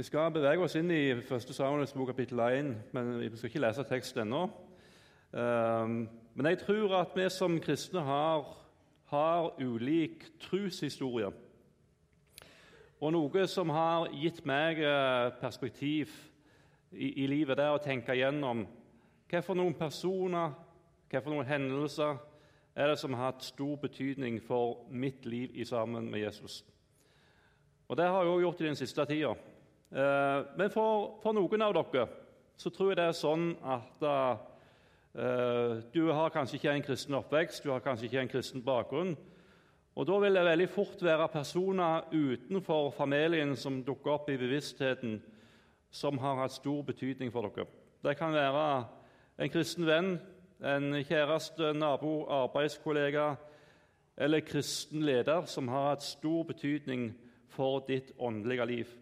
Vi skal bevege oss inn i 1. Samuels bok kapittel 1, men vi skal ikke lese tekst ennå. Ehm, men jeg tror at vi som kristne har, har ulik troshistorie. Og noe som har gitt meg eh, perspektiv i, i livet, det er å tenke igjennom hva for noen personer, hva for noen hendelser er det som har hatt stor betydning for mitt liv i sammen med Jesus. Og Det har jeg også gjort i den siste tida. Eh, men for, for, noen av dere så tror jeg det er sånn at uh, du har kanskje ikke en kristen oppvekst, du har kanskje ikke en kristen bakgrunn. Og Da vil det veldig fort være personer utenfor familien som dukker opp i bevisstheten, som har hatt stor betydning for dere. Det kan være en kristen venn, en kjæreste, nabo, arbeidskollega eller kristen leder som har hatt stor betydning for ditt åndelige liv.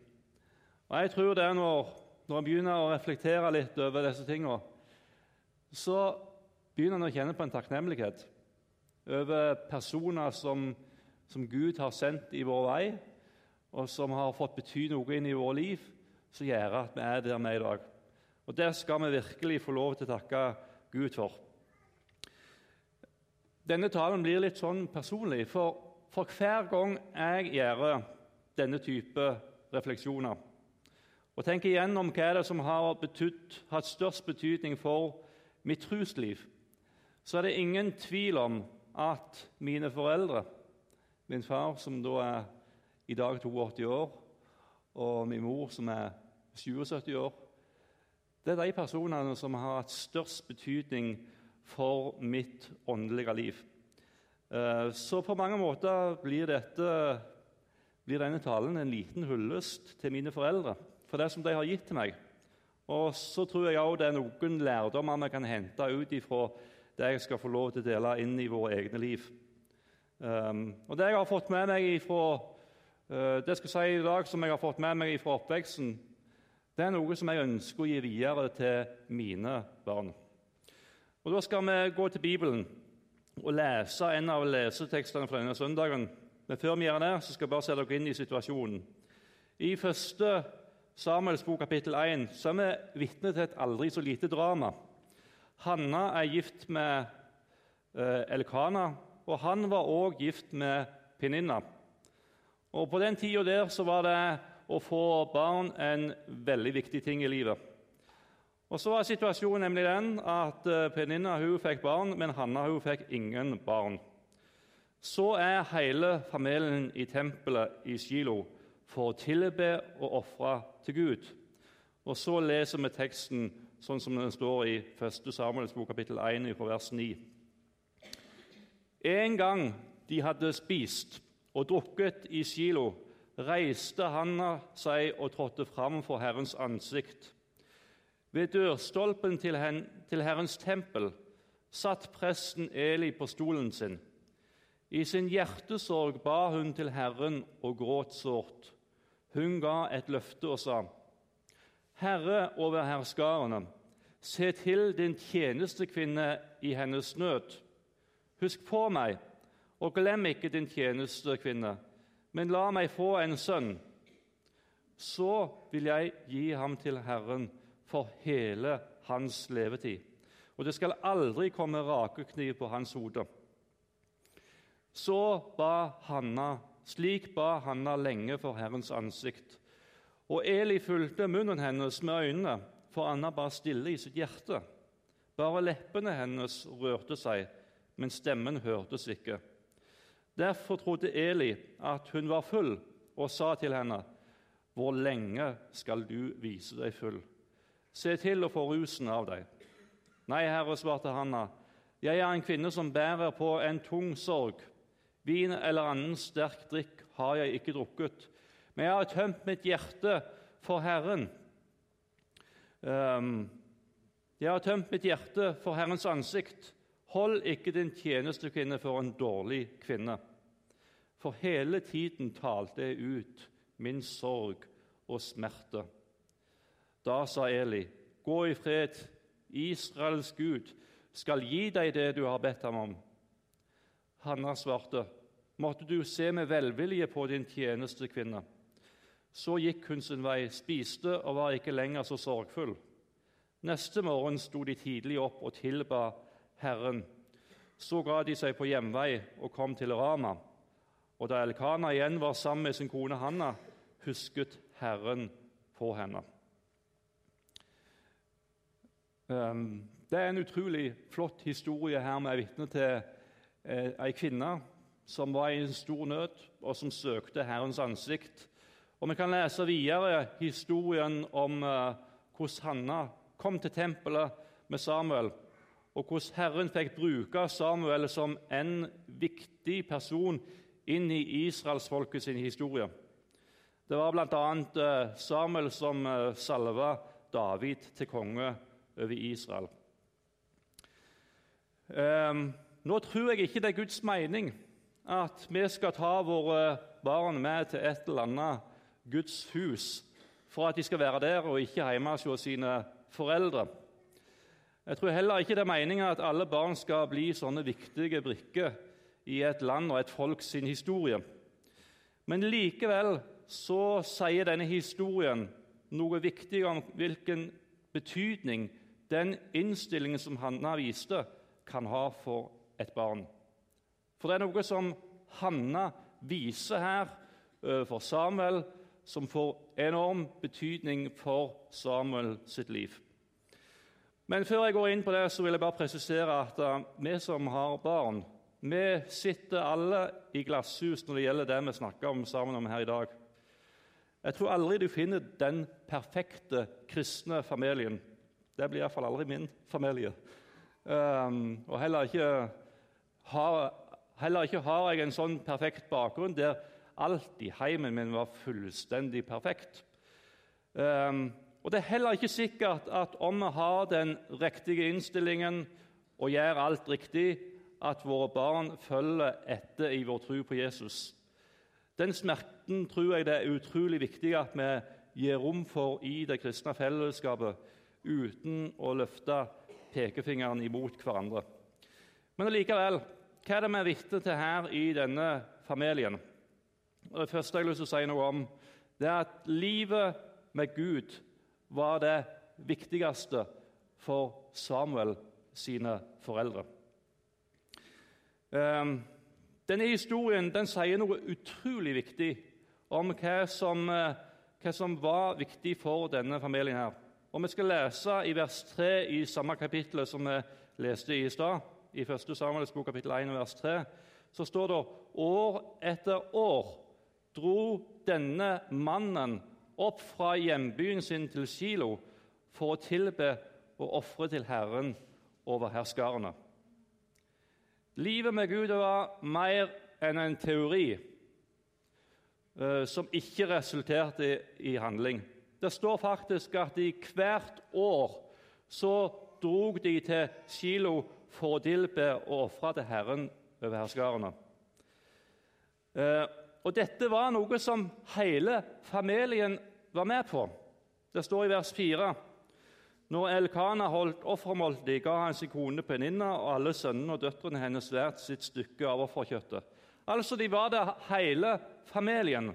Og jeg tror det når, når en begynner å reflektere litt over disse tingene, så begynner en å kjenne på en takknemlighet over personer som, som, Gud har sendt i vår vei, og som har fått bety noe inn i vårt liv, som gjør at vi er der vi er i dag. Og Det skal vi virkelig få lov til å takke Gud for. Denne talen blir litt sånn personlig, for, for hver gang jeg gjør denne type refleksjoner, og tenke igjennom hva er det som har betytt, hatt størst betydning for mitt trosliv, så er det ingen tvil om at mine foreldre, min far som da er i dag 82 år, og min mor som er 77 år Det er de personene som har hatt størst betydning for mitt åndelige liv. Eh, så på mange måter blir, dette, blir denne talen en liten hyllest til mine foreldre for det som de har gitt til meg. Og så tror jeg også det er noen lærdommer vi kan hente ut ifra det jeg skal få lov til å dele inn i våre egne liv. Um, og Det jeg har fått med meg ifra, uh, det skal si i dag som jeg har fått med meg fra oppveksten, det er noe som jeg ønsker å gi videre til mine barn. Og Da skal vi gå til Bibelen og lese en av lesetekstene fra denne søndagen. Men før vi gjør det, så skal jeg bare se dere inn i situasjonen. I første Samuels bok kapittel 1 så er vi vitne til et aldri så lite drama. Hanna er gift med eh, Elkana, og han var òg gift med Peninna. Og På den tida der så var det å få barn en veldig viktig ting i livet. Og Så var situasjonen nemlig den at eh, Peninna hun fikk barn, men Hanna hun fikk ingen barn. Så er hele familien i tempelet i Shilo for å tilbe og ofre til Gud. Og Så leser vi teksten sånn som den står i 1. Samuels bok, kapittel 1, fra vers 9. En gang de hadde spist og drukket i Kilo, reiste Hanna seg og trådte fram for Herrens ansikt. Ved dørstolpen til, til Herrens tempel satt presten Eli på stolen sin. I sin hjertesorg ba hun til Herren og gråt sårt. Hun ga et løfte og sa:" Herre over herskarene, se til din tjenestekvinne i hennes nød. Husk på meg, og glem ikke din tjenestekvinne, men la meg få en sønn. Så vil jeg gi ham til Herren for hele hans levetid, og det skal aldri komme rakekniv på hans hode. Så ba Hanna slik ba Hanna lenge for Herrens ansikt. Og Eli fulgte munnen hennes med øynene, for Anna ba stille i sitt hjerte. Bare leppene hennes rørte seg, men stemmen hørtes ikke. Derfor trodde Eli at hun var full, og sa til henne, 'Hvor lenge skal du vise deg full?' 'Se til å få rusen av deg.' 'Nei, herre', svarte Hanna, 'jeg er en kvinne som bærer på en tung sorg.' Vin eller annen sterk drikk har jeg ikke drukket, men jeg har tømt mitt hjerte for Herren. Um, jeg har tømt mitt hjerte for Herrens ansikt. Hold ikke din tjenestekvinne for en dårlig kvinne. For hele tiden talte jeg ut min sorg og smerte. Da sa Eli, gå i fred, Israels Gud skal gi deg det du har bedt ham om. Hanna svarte, måtte du se med velvilje på din tjenestekvinne. Så gikk hun sin vei, spiste og var ikke lenger så sorgfull. Neste morgen sto de tidlig opp og tilba Herren. Så ga de seg på hjemvei og kom til Rama. Og da Elkana igjen var sammen med sin kone Hanna, husket Herren på henne. Ehm, det er en utrolig flott historie her vi er vitne til eh, ei kvinne som var i en stor nød, og som søkte Herrens ansikt. Og Vi kan lese videre historien om eh, hvordan Hanna kom til tempelet med Samuel, og hvordan Herren fikk bruke Samuel som en viktig person inn i israelsfolket sin historie. Det var bl.a. Eh, Samuel som eh, salva David til konge over Israel. Um, nå tror jeg ikke det er Guds mening at vi skal ta våre barn med til et eller annet Guds hus for at de skal være der og ikke hjemme hos sine foreldre. Jeg tror heller ikke det er meninga at alle barn skal bli sånne viktige brikker i et land og et folk sin historie. Men likevel så sier denne historien noe viktig om hvilken betydning den innstillingen som Hanna viste, kan ha for et barn. For det er noe som Hanna viser her for Samuel, som får enorm betydning for Samuel sitt liv. Men før jeg går inn på det, så vil jeg bare presisere at vi som har barn, vi sitter alle i glasshus når det gjelder det vi snakker om sammen om her i dag. Jeg tror aldri du finner den perfekte kristne familien. Det blir iallfall aldri min familie. Um, og heller ikke, har, heller ikke, har, jeg en sånn perfekt bakgrunn der i heimen min var fullstendig perfekt. Um, og Det er heller ikke sikkert at om vi har den riktige innstillingen og gjør alt riktig, at våre barn følger etter i vår tro på Jesus. Den smerten tror jeg det er utrolig viktig at vi gir rom for i det kristne fellesskapet, uten å løfte pekefingeren imot hverandre. Men allikevel, hva er det vi er vitne til her i denne familien? Og det første jeg å si noe om, det er at livet med Gud var det viktigste for Samuel sine foreldre. Um, denne historien den sier noe utrolig viktig om hva som, eh, hva som, var viktig for denne familien. her. Og Vi skal lese i vers 3 i samme kapittel som vi leste i stad, i 1. Samuels bok kapittel 1 vers 3, så står det år etter år dro denne mannen opp fra hjembyen sin til Kilo for å tilbe og ofre til Herren over herskarene. Livet med Gud var mer enn en teori uh, som ikke resulterte i, i, handling. Det står faktisk at i hvert år så drog de til Kilo for å tilbe og ofre til Herren over herskarene. Uh, og dette var noe som hele familien var med på. Det står i vers 4. Når Elkana holdt offermåltid, ga han sin kone Peninna og alle sønnene og døtrene hennes hvert sitt stykke av offerkjøttet. Altså, de var der hele familien.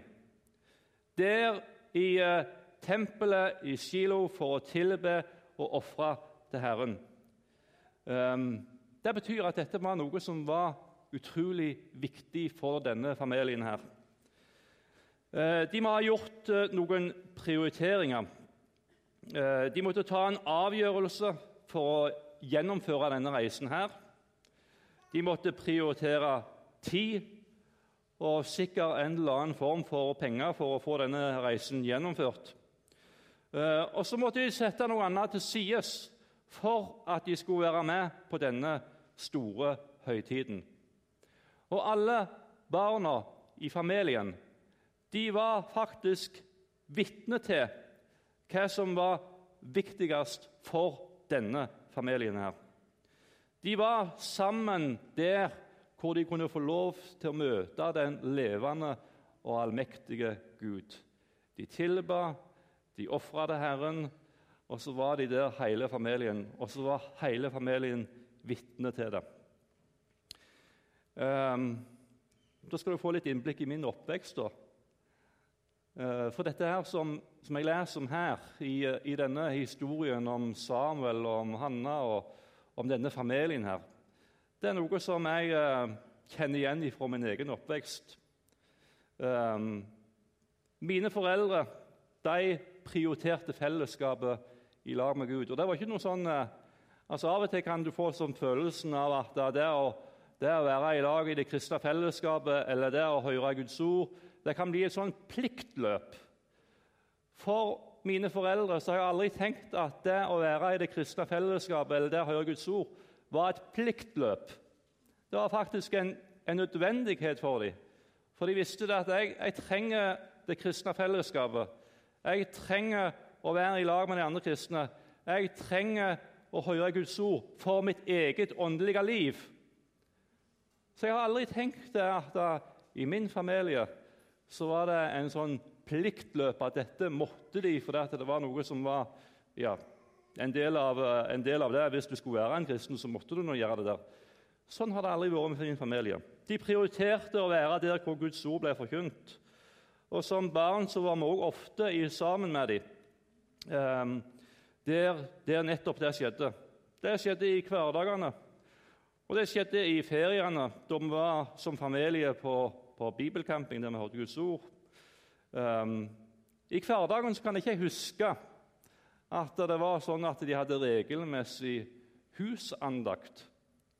Der i eh, tempelet i Shilo for å tilbe og ofre til Herren. Um, det betyr at dette var noe som var utrolig viktig for denne familien her. Uh, de må ha gjort uh, noen prioriteringer. Eh, de måtte ta en avgjørelse for å gjennomføre denne reisen. her. De måtte prioritere tid og sikkert en eller annen form for penger for å få denne reisen gjennomført. Eh, og så måtte de sette noe annet til side for at de skulle være med på denne store høytiden. Og alle barna i familien de var faktisk vitne til hva som var viktigst for denne familien. her. De var sammen der hvor de kunne få lov til å møte den levende og allmektige Gud. De tilba, de ofra til Herren, og så var de der hele familien. Og så var hele familien vitne til det. Um, da skal du få litt innblikk i min oppvekst. da. Uh, for dette her som, som jeg leser om her, i, i, denne historien om Samuel og om Hanna og om denne familien her, det er noe som jeg uh, kjenner igjen fra min egen oppvekst. Um, mine foreldre de prioriterte fellesskapet i lag med Gud. Og det var ikke noe sånn, uh, altså Av og til kan du få sånn følelsen av at det å, det å være i lag i det kristne fellesskapet eller det å høre Guds ord det kan bli et sånn pliktløp. For mine foreldre så har jeg aldri tenkt at det å være i det kristne fellesskapet eller det å høre Guds ord, var et pliktløp. Det var faktisk en, en nødvendighet for dem. For de visste at jeg, jeg, trenger det kristne fellesskapet. Jeg trenger å være i lag med de andre kristne. Jeg trenger å høre Guds ord for mitt eget åndelige liv. Så jeg har aldri tenkt at i min familie så var det en sånn pliktløp at dette måtte de, for det var noe som var ja, en, del av, en, del av, det. Hvis du skulle være en kristen, så måtte du nå gjøre det der. Sånn har det aldri vært med min familie. De prioriterte å være der hvor Guds ord ble forkynt. Og Som barn så var vi òg ofte i, sammen med dem, der, der nettopp det skjedde. Det skjedde i hverdagene. Og det skjedde i feriene, da vi var som familie på på bibelcamping der vi hørte Guds ord. Um, I hverdagen kan jeg ikke huske at det var sånn at de hadde regelmessig husandakt.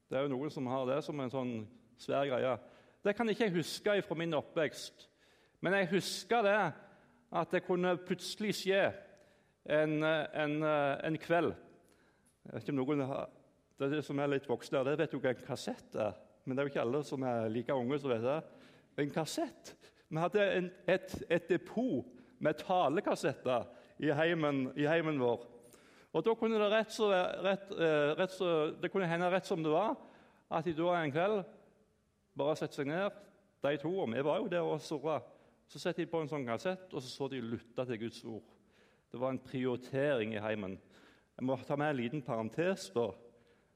Det er jo noen som har det som en sånn svær greie. Det kan jeg ikke huske fra min oppvekst. Men jeg husker det at det kunne plutselig skje en, en, en kveld Jeg vet ikke om noen har, Det er det som er litt voksne, det vet jo hva en kassett er. Men det er jo ikke alle som er like unge som vet det en kassett. Vi hadde en, et, et, depot med talekassetter i heimen, i heimen, vår. Og da kunne det rett så, rett, eh, rett så, det kunne hende rett som det var, at de da en kveld bare setter seg ned, de to, og vi var jo der og surra. Så setter de på en sånn kassett, og så så de lytta til Guds ord. Det var en prioritering i heimen. Jeg må ta med en liten parentes, da.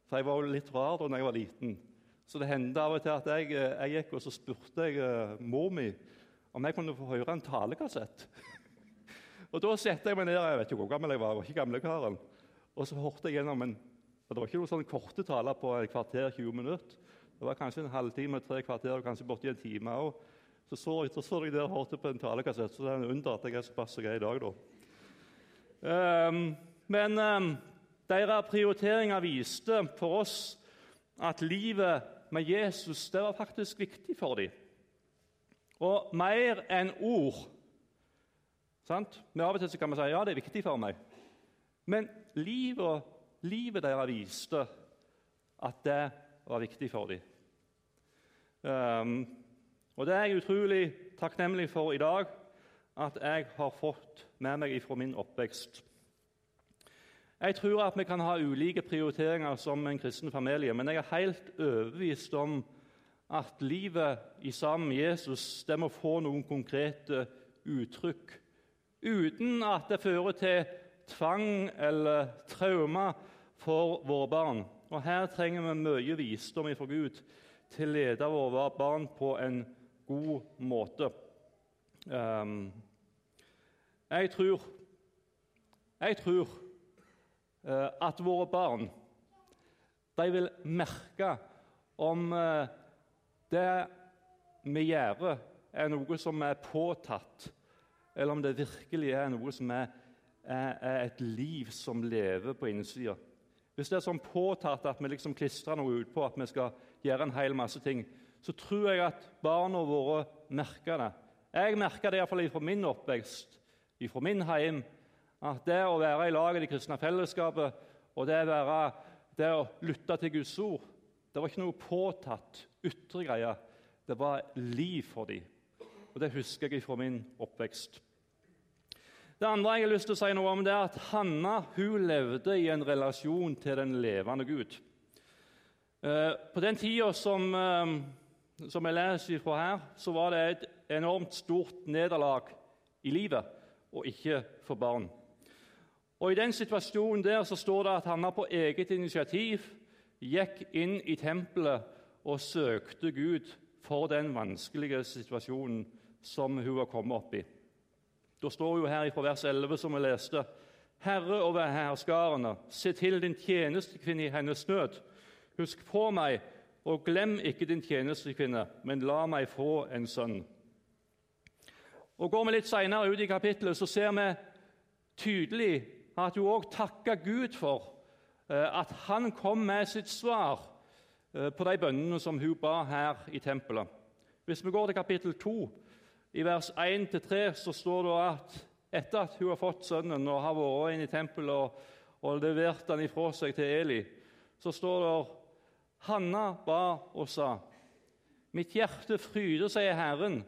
For jeg var jo litt rar da jeg var liten. Så det hendte av og til at jeg, eh, jeg gikk og så spurte jeg uh, mor mi om jeg kunne få høre en talekassett. og Da satte jeg meg ned jeg vet ikke hvor gammel jeg var, jeg var ikke gamlekaren, og så hørte jeg gjennom en og Det var ikke noen sånne korte taler på et kvarter 20 minutter. Det var kanskje en halvtime, tre kvarter og kanskje borti en time. òg. så så, jeg, så jeg der og hørte på en talekassett, så det er en under at jeg er såpass grei i dag. da. Um, men um, deres prioriteringer viste for oss at livet med Jesus det var faktisk viktig for dem. Og mer enn ord. Sant? Men Av og til kan vi si ja, det er viktig for meg. Men livet, livet deres viste at det var viktig for dem. Um, og Det er jeg utrolig takknemlig for i dag, at jeg har fått med meg fra min oppvekst. Jeg tror at vi kan ha ulike prioriteringer som en kristen familie, men jeg er helt overbevist om at livet i sammen med Jesus det må få noen konkrete uttrykk, uten at det fører til tvang eller traumer for våre barn. Og Her trenger vi mye visdom fra Gud til å lede våre barn på en god måte. Um, jeg tror Jeg tror Eh, at våre barn de vil merke om eh, det vi gjør, er noe som er påtatt, eller om det virkelig er noe som er, er, er et liv som lever på innsida. Hvis det er sånn påtatt at vi liksom klistrer noe utpå, at vi skal gjøre en hel masse ting, så tror jeg at barna våre merker det. Jeg merker det iallfall fra min oppvekst, fra min heim, at det å være i lag i det kristne fellesskapet og det, være, det å lytte til Guds ord det var ikke noe påtatt ytre greie. Det var liv for dem. Og Det husker jeg fra min oppvekst. Det andre jeg har lyst til å si noe om, det er at Hanna hun levde i en relasjon til den levende Gud. Eh, på den tida som, eh, som jeg leser fra her, så var det et enormt stort nederlag i livet å ikke få barn. Og I den situasjonen der så står det at Hanna på eget initiativ gikk inn i tempelet og søkte Gud for den vanskelige situasjonen som hun var kommet opp i. Da står jo her fra vers 11, som vi leste, Herre over herskarene, se til din tjenestekvinne i hennes nød. Husk på meg, og glem ikke din tjenestekvinne, men la meg få en sønn. Og Går vi litt senere ut i kapittelet, så ser vi tydelig at hun òg takker Gud for eh, at han kom med sitt svar eh, på de bønnene som hun ba her i tempelet. Hvis vi går til kapittel 2, i vers 1-3, så står det at etter at hun har fått sønnen og har vært inn i tempelet og, og levert han ifra seg til Eli, så står det Hanna ba og sa:" Mitt hjerte fryder seg i Herren.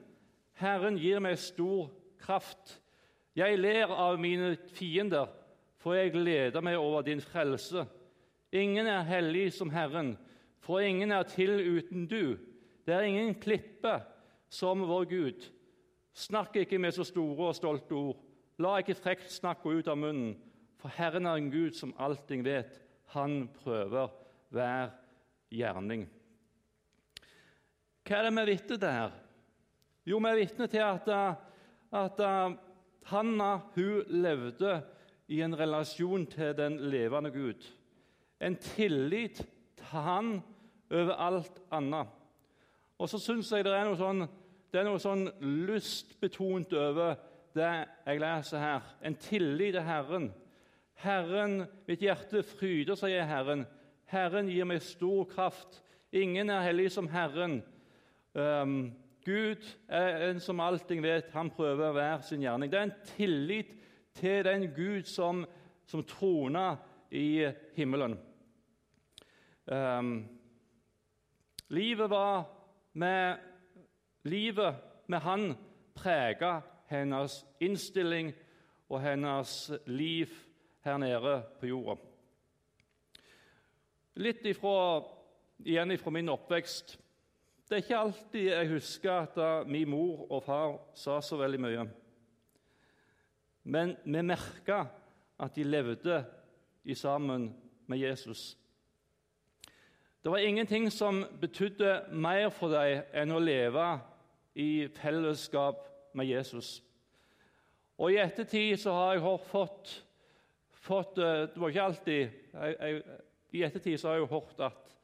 Herren gir meg stor kraft. Jeg ler av mine fiender, for jeg gleder meg over din frelse. Ingen er hellig som Herren, for ingen er til uten du. Det er ingen klippe som vår Gud. Snakk ikke med så store og stolte ord. La ikke frekt snakk gå ut av munnen, for Herren er en Gud som allting vet. Han prøver hver gjerning. Hva er det vi vet her? Jo, vi er vitne til at, at Hanna hun levde i en relasjon til den levende Gud. En tillit til han over alt annet. Og så syns jeg det er noe sånn, det er noe sånn lystbetont over det jeg leser her. En tillit til Herren. Herren, Mitt hjerte fryder i Herren. Herren gir meg stor kraft. Ingen er hellig som Herren. Um, Gud er en som allting vet. Han prøver hver sin gjerning. Det er en tillit til den Gud som, som troner i himmelen. Um, livet var med livet med Han prega hennes innstilling og hennes liv her nede på jorda. Litt ifra, igjen fra min oppvekst. Det er ikke alltid jeg husker at min mor og far sa så veldig mye. Men vi merka at de levde i sammen med Jesus. Det var ingenting som betydde mer for dem enn å leve i fellesskap med Jesus. Og I ettertid så har jeg fått, fått eh, Det var ikke alltid jeg, jeg, I ettertid så har jeg hørt at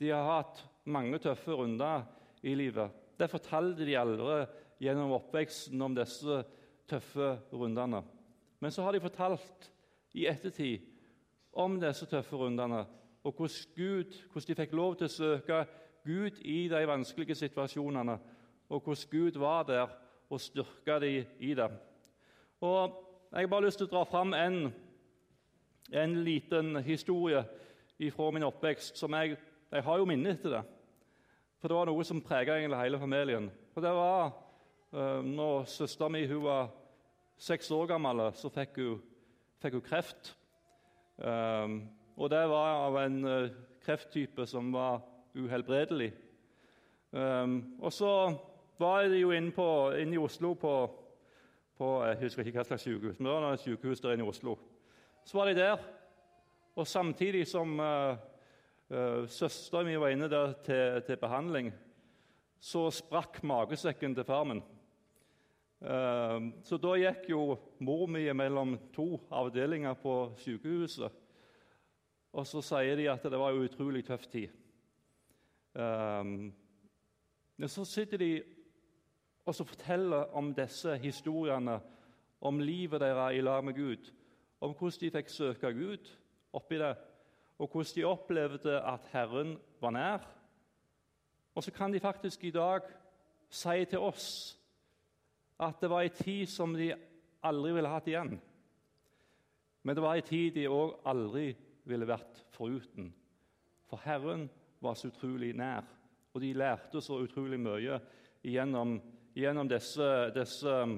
de har hatt mange tøffe runder i livet. Det fortalte de aldri gjennom oppveksten om disse tøffe rundene. Men så har de fortalt i ettertid om disse tøffe rundene, og hvordan, Gud, hvordan de fikk lov til å søke Gud i de vanskelige situasjonene, og hvordan Gud var der og styrka dem i det. Og Jeg har bare lyst til å dra fram en, en liten historie fra min oppvekst. som jeg, jeg har jo minnet etter det. For det var noe som prega hele familien. Og det var uh, når søstera mi var seks år gammel, så fikk hun, fikk hun kreft. Um, og det var av en uh, krefttype som var uhelbredelig. Um, og så var de jo inne, på, i Oslo på, på, Jeg husker ikke hva slags sykehus, men det var et sykehus der inne i Oslo. Så var de der, og samtidig som uh, søstera mi var inne der til, til, behandling, så sprakk magesekken til far min. Uh, så da gikk jo mor mi mellom to avdelinger på sykehuset. Og så sier de at det var en utrolig tøff tid. Um, så sitter de og så forteller om disse historiene, om livet deres i lag med Gud, om hvordan de fikk søke Gud oppi det, og hvordan de opplevde at Herren var nær. Og så kan de faktisk i dag si til oss at det var en tid som de aldri ville hatt igjen. Men det var en tid de òg aldri ville vært foruten. For Herren var så utrolig nær, og de lærte så utrolig mye gjennom gjennom disse, disse um,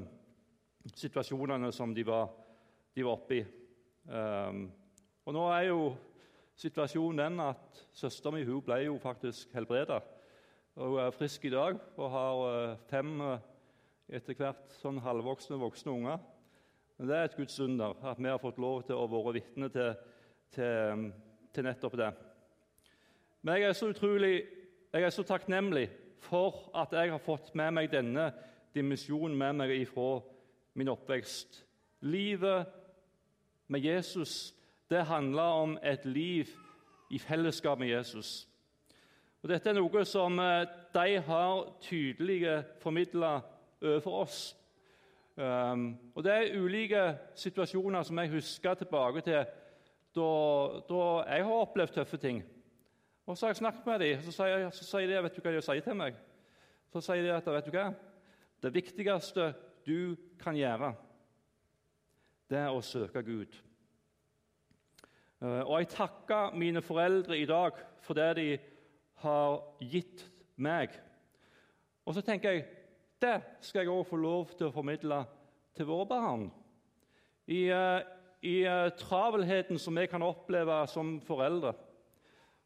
situasjonene som de var, de var oppe i. Um, og nå er jo situasjonen den at søstera mi ble jo faktisk helbreda. Hun er frisk i dag og har uh, fem uh, etter hvert sånn halvvoksne voksne unger. Men det er et Guds under at vi har fått lov til å være vitne til, til, um, til nettopp det. Men jeg er så utrolig jeg er så takknemlig for at jeg har fått med meg denne dimensjonen med meg ifra min oppvekst. Livet med Jesus det handler om et liv i fellesskap med Jesus. Og Dette er noe som eh, de har tydelig formidla overfor oss. Um, og Det er ulike situasjoner som jeg husker tilbake til da, da jeg har opplevd tøffe ting. Og Så har jeg snakket med dem, så sier, så sier de vet du hva de sier til meg. Så sier de at vet du hva? det viktigste du kan gjøre, det er å søke Gud. Eh, og jeg takker mine foreldre i dag for det de har gitt meg. Og så tenker jeg det skal jeg òg få lov til å formidle til våre barn. I, eh, i eh, travelheten som vi kan oppleve som foreldre,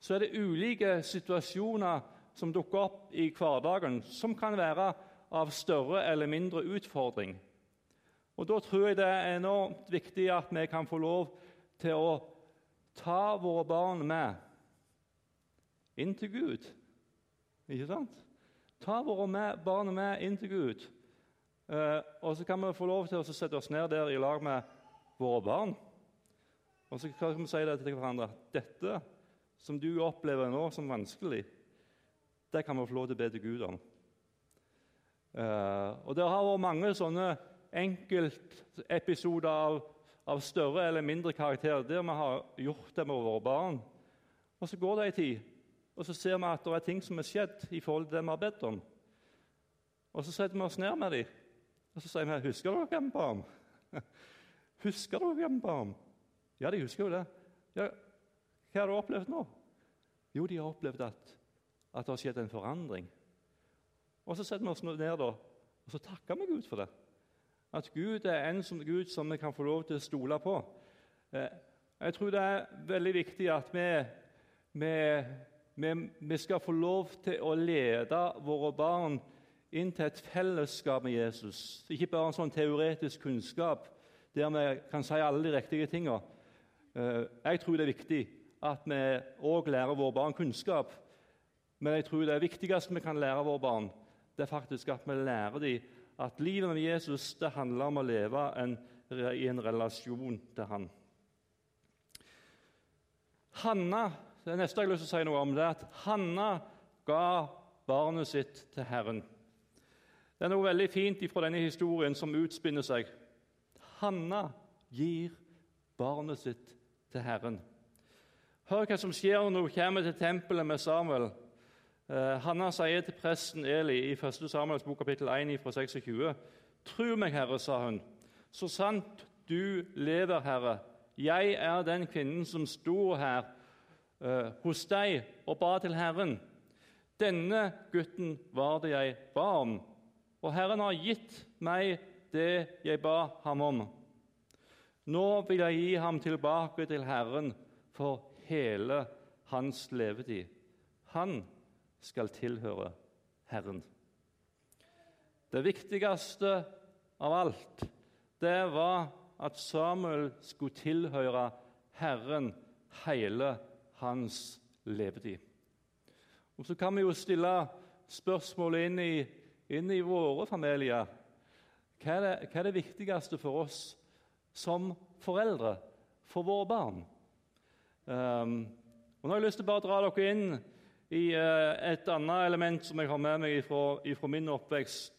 så er det ulike situasjoner som dukker opp i hverdagen, som kan være av større eller mindre utfordring. Og Da tror jeg det er enormt viktig at vi kan få lov til å ta våre barn med inn til Gud. Ikke sant? Ta våre med, barn med inn til Gud. Eh, og så kan vi få lov til å sette oss ned der i lag med våre barn. Og så kan vi si det til hverandre. Dette som du opplever nå som vanskelig, det kan vi få lov til å be til Gud om. Uh, og Det har vært mange sånne enkeltepisoder av, av større eller mindre karakter der vi har gjort det med våre barn. Og Så går det en tid, og så ser vi at det er ting som er skjedd i forhold til det vi har bedt om. Og Så setter vi oss ned med dem og så sier vi, 'Husker dere hva vi ba om?' Husker dere hva vi ba om? Ja, de husker jo det. Ja, hva har du opplevd nå? Jo, de har opplevd at, at det har skjedd en forandring. Og Så setter vi oss ned da, og så takker vi Gud for det. At Gud er en som, Gud som vi kan få lov til å stole på. Eh, jeg tror det er veldig viktig at vi, vi, vi, vi skal få lov til å lede våre barn inn til et fellesskap med Jesus. Ikke bare en sånn teoretisk kunnskap der vi kan si alle de riktige tingene. Eh, jeg tror det er viktig at vi òg lærer våre barn kunnskap. Men jeg tror det viktigste vi kan lære våre barn, det er faktisk at vi lærer dem at livet med Jesus det handler om å leve en, i en relasjon til han. Hanna, det neste jeg har lyst til å si noe om, det er at Hanna ga barnet sitt til Herren. Det er noe veldig fint fra denne historien som utspinner seg. Hanna gir barnet sitt til Herren. Hør hva som skjer når hun kommer til tempelet med Samuel. Eh, Hanna sier til presten Eli i 1. Samuels bok kapittel 1 fra 26.: Tru meg, Herre, sa hun, så sant du lever, Herre. Jeg er den kvinnen som sto her uh, hos deg og ba til Herren. Denne gutten var det jeg ba om, og Herren har gitt meg det jeg ba ham om. Nå vil jeg gi ham tilbake til Herren for hele hans levetid. Han skal tilhøre Herren. Det viktigste av alt det var at Samuel skulle tilhøre Herren hele hans levetid. Og Så kan vi jo stille spørsmålet inn i, inn i våre familier. Hva er, det, hva er, det, viktigste for oss som foreldre, for våre barn? Um, og Nå har jeg lyst til å bare dra dere inn i uh, et annet element som jeg har med meg fra min oppvekst.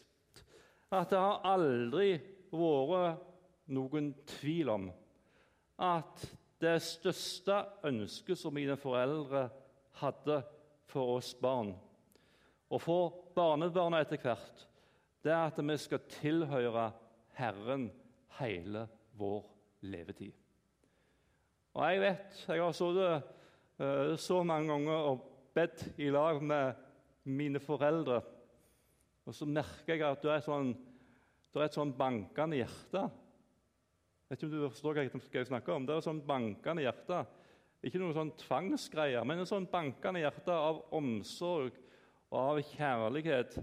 At det har aldri vært noen tvil om at det største ønsket som mine foreldre hadde for oss barn, og for barnebarna etter hvert, det er at vi skal tilhøre Herren hele vår levetid. Og jeg vet Jeg har sittet uh, så mange ganger og bedt i lag med mine foreldre. Og så merker jeg at det er, sånn, det er et sånn bankende hjerte. Jeg vet ikke om du forstår hva jeg snakker om. Det er et sånn bankende hjerte. Ikke noen sånn tvangsgreier, men et sånn bankende hjerte av omsorg og av kjærlighet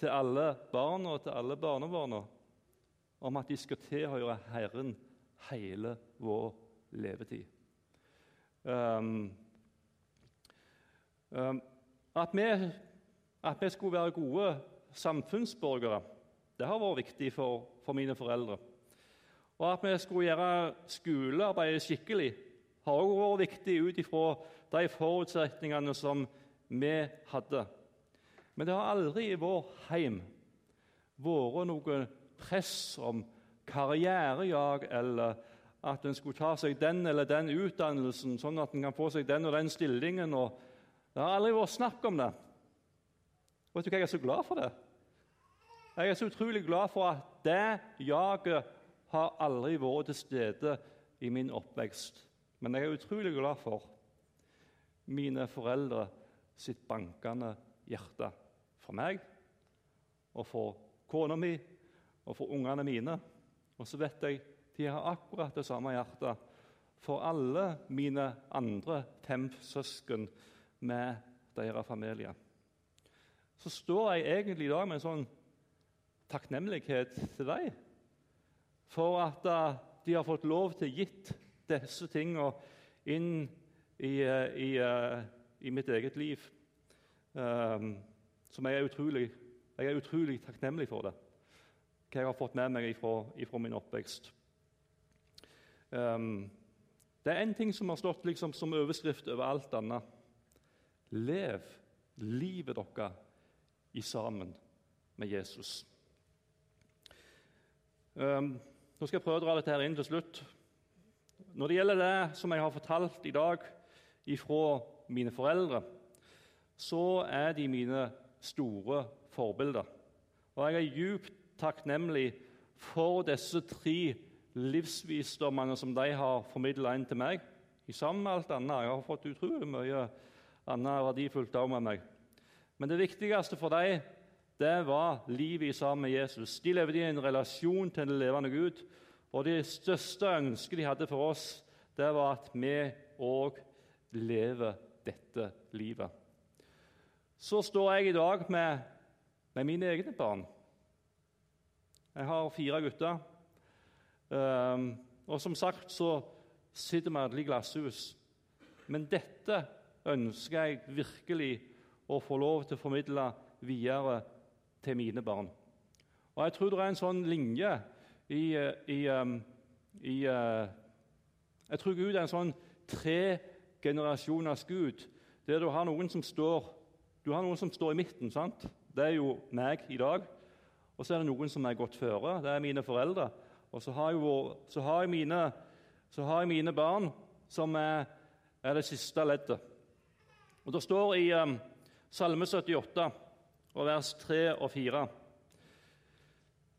til alle barna og til alle barnebarna om at de skal tilhøre Herren hele vår levetid. Um, at, vi, at, vi, skulle være gode samfunnsborgere, Det har vært viktig for, for mine foreldre. Og at vi skulle gjøre skolearbeidet skikkelig, har også vært viktig ut ifra de forutsetningene som vi hadde. Men det har aldri i vår heim vært noe press om karrierejag eller at en skulle ta seg den eller den utdannelsen, sånn at en kan få seg den og den stillingen. Og det har aldri vært snakk om det. Vet du hva, Jeg er så glad for det. Jeg er så utrolig glad for at det jaget har aldri vært til stede i min oppvekst. Men jeg er utrolig glad for mine foreldre sitt bankende hjerte. For meg og for kona mi og for ungene mine. Og så vet jeg de har akkurat det samme hjertet for alle mine andre fem søsken med deres familie. Så står jeg egentlig i dag med en sånn takknemlighet til dem for at uh, de har fått lov til gitt disse tingene inn i, uh, i, uh, i, mitt eget liv. Um, som jeg er, utrolig, jeg er utrolig takknemlig for det, hva jeg har fått med meg fra min oppvekst. Um, det er én ting som har stått liksom, som overskrift over alt annet. Lev livet deres i sammen med Jesus. Um, nå skal jeg prøve å dra dette her inn til slutt. Når det gjelder det som jeg har fortalt i dag ifra mine foreldre, så er de mine store forbilder. Og jeg er djupt takknemlig for disse tre livsvisdommene som de har formidla inn til meg, i sammen med alt annet. Jeg har fått utrolig mye annet verdifullt av med meg. Men det viktigste for dem det var livet sammen med Jesus. De levde i en relasjon til den levende Gud. Og det største ønsket de hadde for oss, det var at vi òg lever dette livet. Så står jeg i dag med, med mine egne barn. Jeg har fire gutter. Um, og som sagt så sitter vi alle i glasshus. Men dette ønsker jeg virkelig å få lov til å formidle videre til mine barn. Og Jeg tror det er en sånn linje i, i, um, i uh, Jeg tror Gud er en sånn tre generasjoners Gud, der du har noen som står har noen som står i midten. sant? Det er jo meg i dag. Og så er det noen som er gått føre. Det er mine foreldre. Og så har, jo, så har, jeg, mine, så har jeg mine barn, som er, er, det siste leddet. Og Det står i um, Salme 78, og vers 3 og 4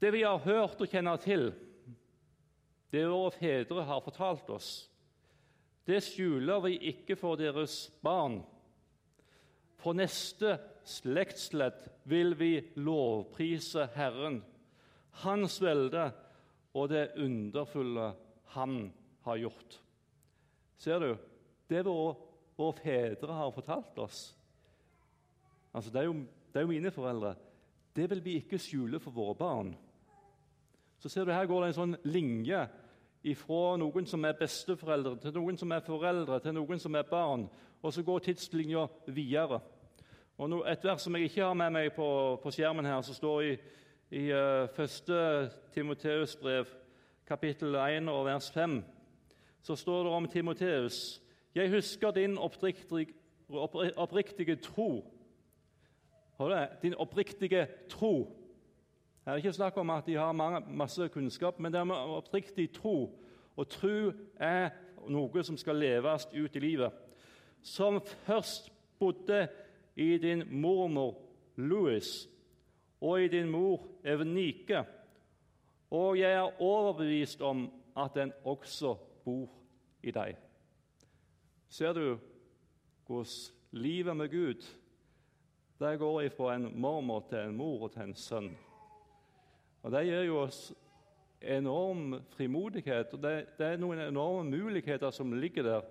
Det vi har hørt og kjenner til, det våre fedre har fortalt oss, det skjuler vi ikke for deres barn. For neste slektsledd vil vi lovprise Herren, Hans velde og det underfulle han har gjort. Ser du? Det våre, våre fedre har fortalt oss altså det er, jo, det er jo mine foreldre. Det vil vi ikke skjule for våre barn. Så ser du Her går det en sånn linje fra noen som er besteforeldre, til noen som er foreldre, til noen som er barn. Og så går tidslinja videre. Og no, Et vers som jeg ikke har med meg på, på skjermen her, som står i i uh, første Timoteus brev, kapittel 1 og vers 5, så står det om Timoteus Jeg husker din oppriktige, oppriktige tro. Din oppriktige tro. Her er ikke snakk om at de har masse kunnskap, men det er med oppriktig tro. Og tro er noe som skal leves ut i livet. Som først bodde i din mormor Louis og i din mor Evenike. Og jeg er overbevist om at den også bor i deg. Ser du hvordan livet med Gud det går fra en mormor til en mor og til en sønn? Og Det gir jo oss enorm frimodighet, og det, det er noen enorme muligheter som ligger der.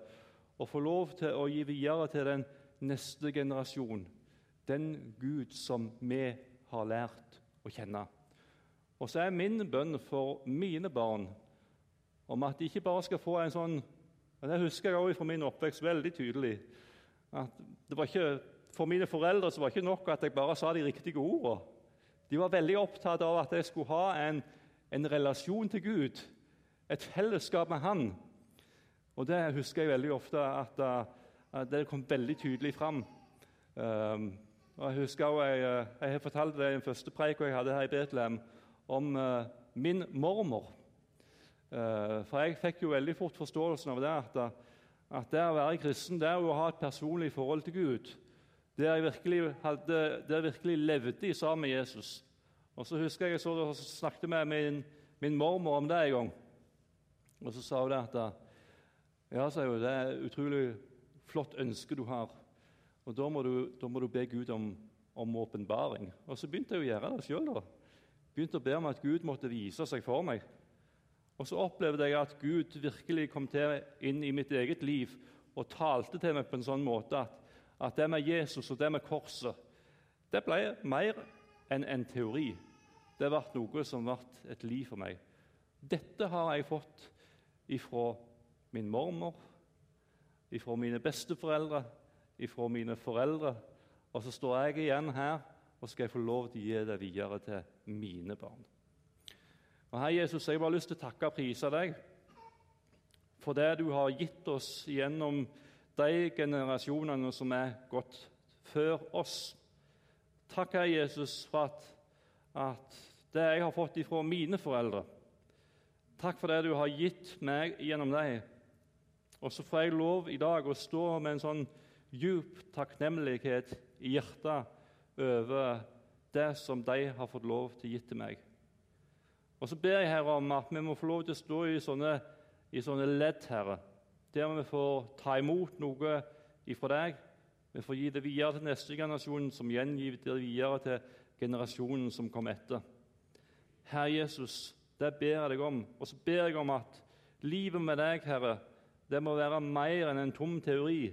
Å få lov til å gi videre til den neste generasjon den Gud som vi har lært å kjenne. Og så er min bønn for mine barn om at de ikke bare skal få en sånn og Det husker jeg også fra min oppvekst veldig tydelig. at ikke, For mine foreldre var det ikke nok at jeg bare sa de riktige ordene. De var veldig opptatt av at jeg skulle ha en, en relasjon til Gud, et fellesskap med Han. Og det husker jeg veldig ofte at, at det kom veldig tydelig fram. Um, og Jeg husker også, jeg, jeg har fortalt det i den første preika jeg hadde her i Betlehem, om uh, min mormor. Uh, for jeg fikk jo veldig fort forståelsen av det at, at det å være kristen det er å ha et personlig forhold til Gud. Der jeg virkelig, hadde, der jeg virkelig levde sammen med Jesus. Og så husker jeg jeg så, snakket med min, min mormor om det en gang. Og så sa hun det at ja, sa hun, det er et utrolig flott ønske du har. Og da må du, da må du be Gud om, om åpenbaring. Og så begynte jeg å gjøre det sjøl. Begynte å be om at Gud måtte vise seg for meg. Og så opplevde jeg at Gud virkelig kom til inn i mitt eget liv og talte til meg på en sånn måte at, at det med Jesus og det med korset det ble mer enn en teori. Det ble noe som ble et liv for meg. Dette har jeg fått ifra min mormor, ifra mine besteforeldre, ifra mine foreldre. Og så står jeg igjen her og skal jeg få lov til å gi det videre til mine barn. Og Herre Jesus, jeg har bare lyst til å takke og prise deg for det du har gitt oss gjennom de generasjonene som er gått før oss. Takk, Herre Jesus, for at, at det jeg har fått ifra mine foreldre Takk for det du har gitt meg gjennom deg. Og så får jeg lov i dag å stå med en sånn djup takknemlighet i hjertet over det som de har fått lov til å gi til meg. Og så ber jeg Herre om at vi må få lov til å stå i sånne, i sånne ledd, Herre, der vi får ta imot noe ifra deg. Vi får gi det videre til neste generasjon, som igjen det videre til generasjonen som kommer etter. Herre Jesus, det ber jeg deg om. Og så ber jeg om at livet med deg, Herre, det må være mer enn en tom teori,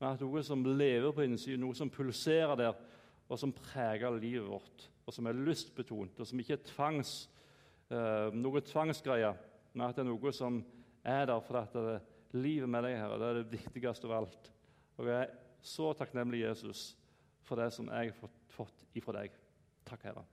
men at noe som lever på innsiden, noe som pulserer der, og som preger livet vårt, og som er lystbetont, og som ikke er tvangs, eh, noe tvangsgreier, men at det er noe som er der for at livet med deg, her, det er det viktigste av alt. Og jeg er så takknemlig, Jesus, for det som jeg har fått, fått ifra deg. Takk, Herre.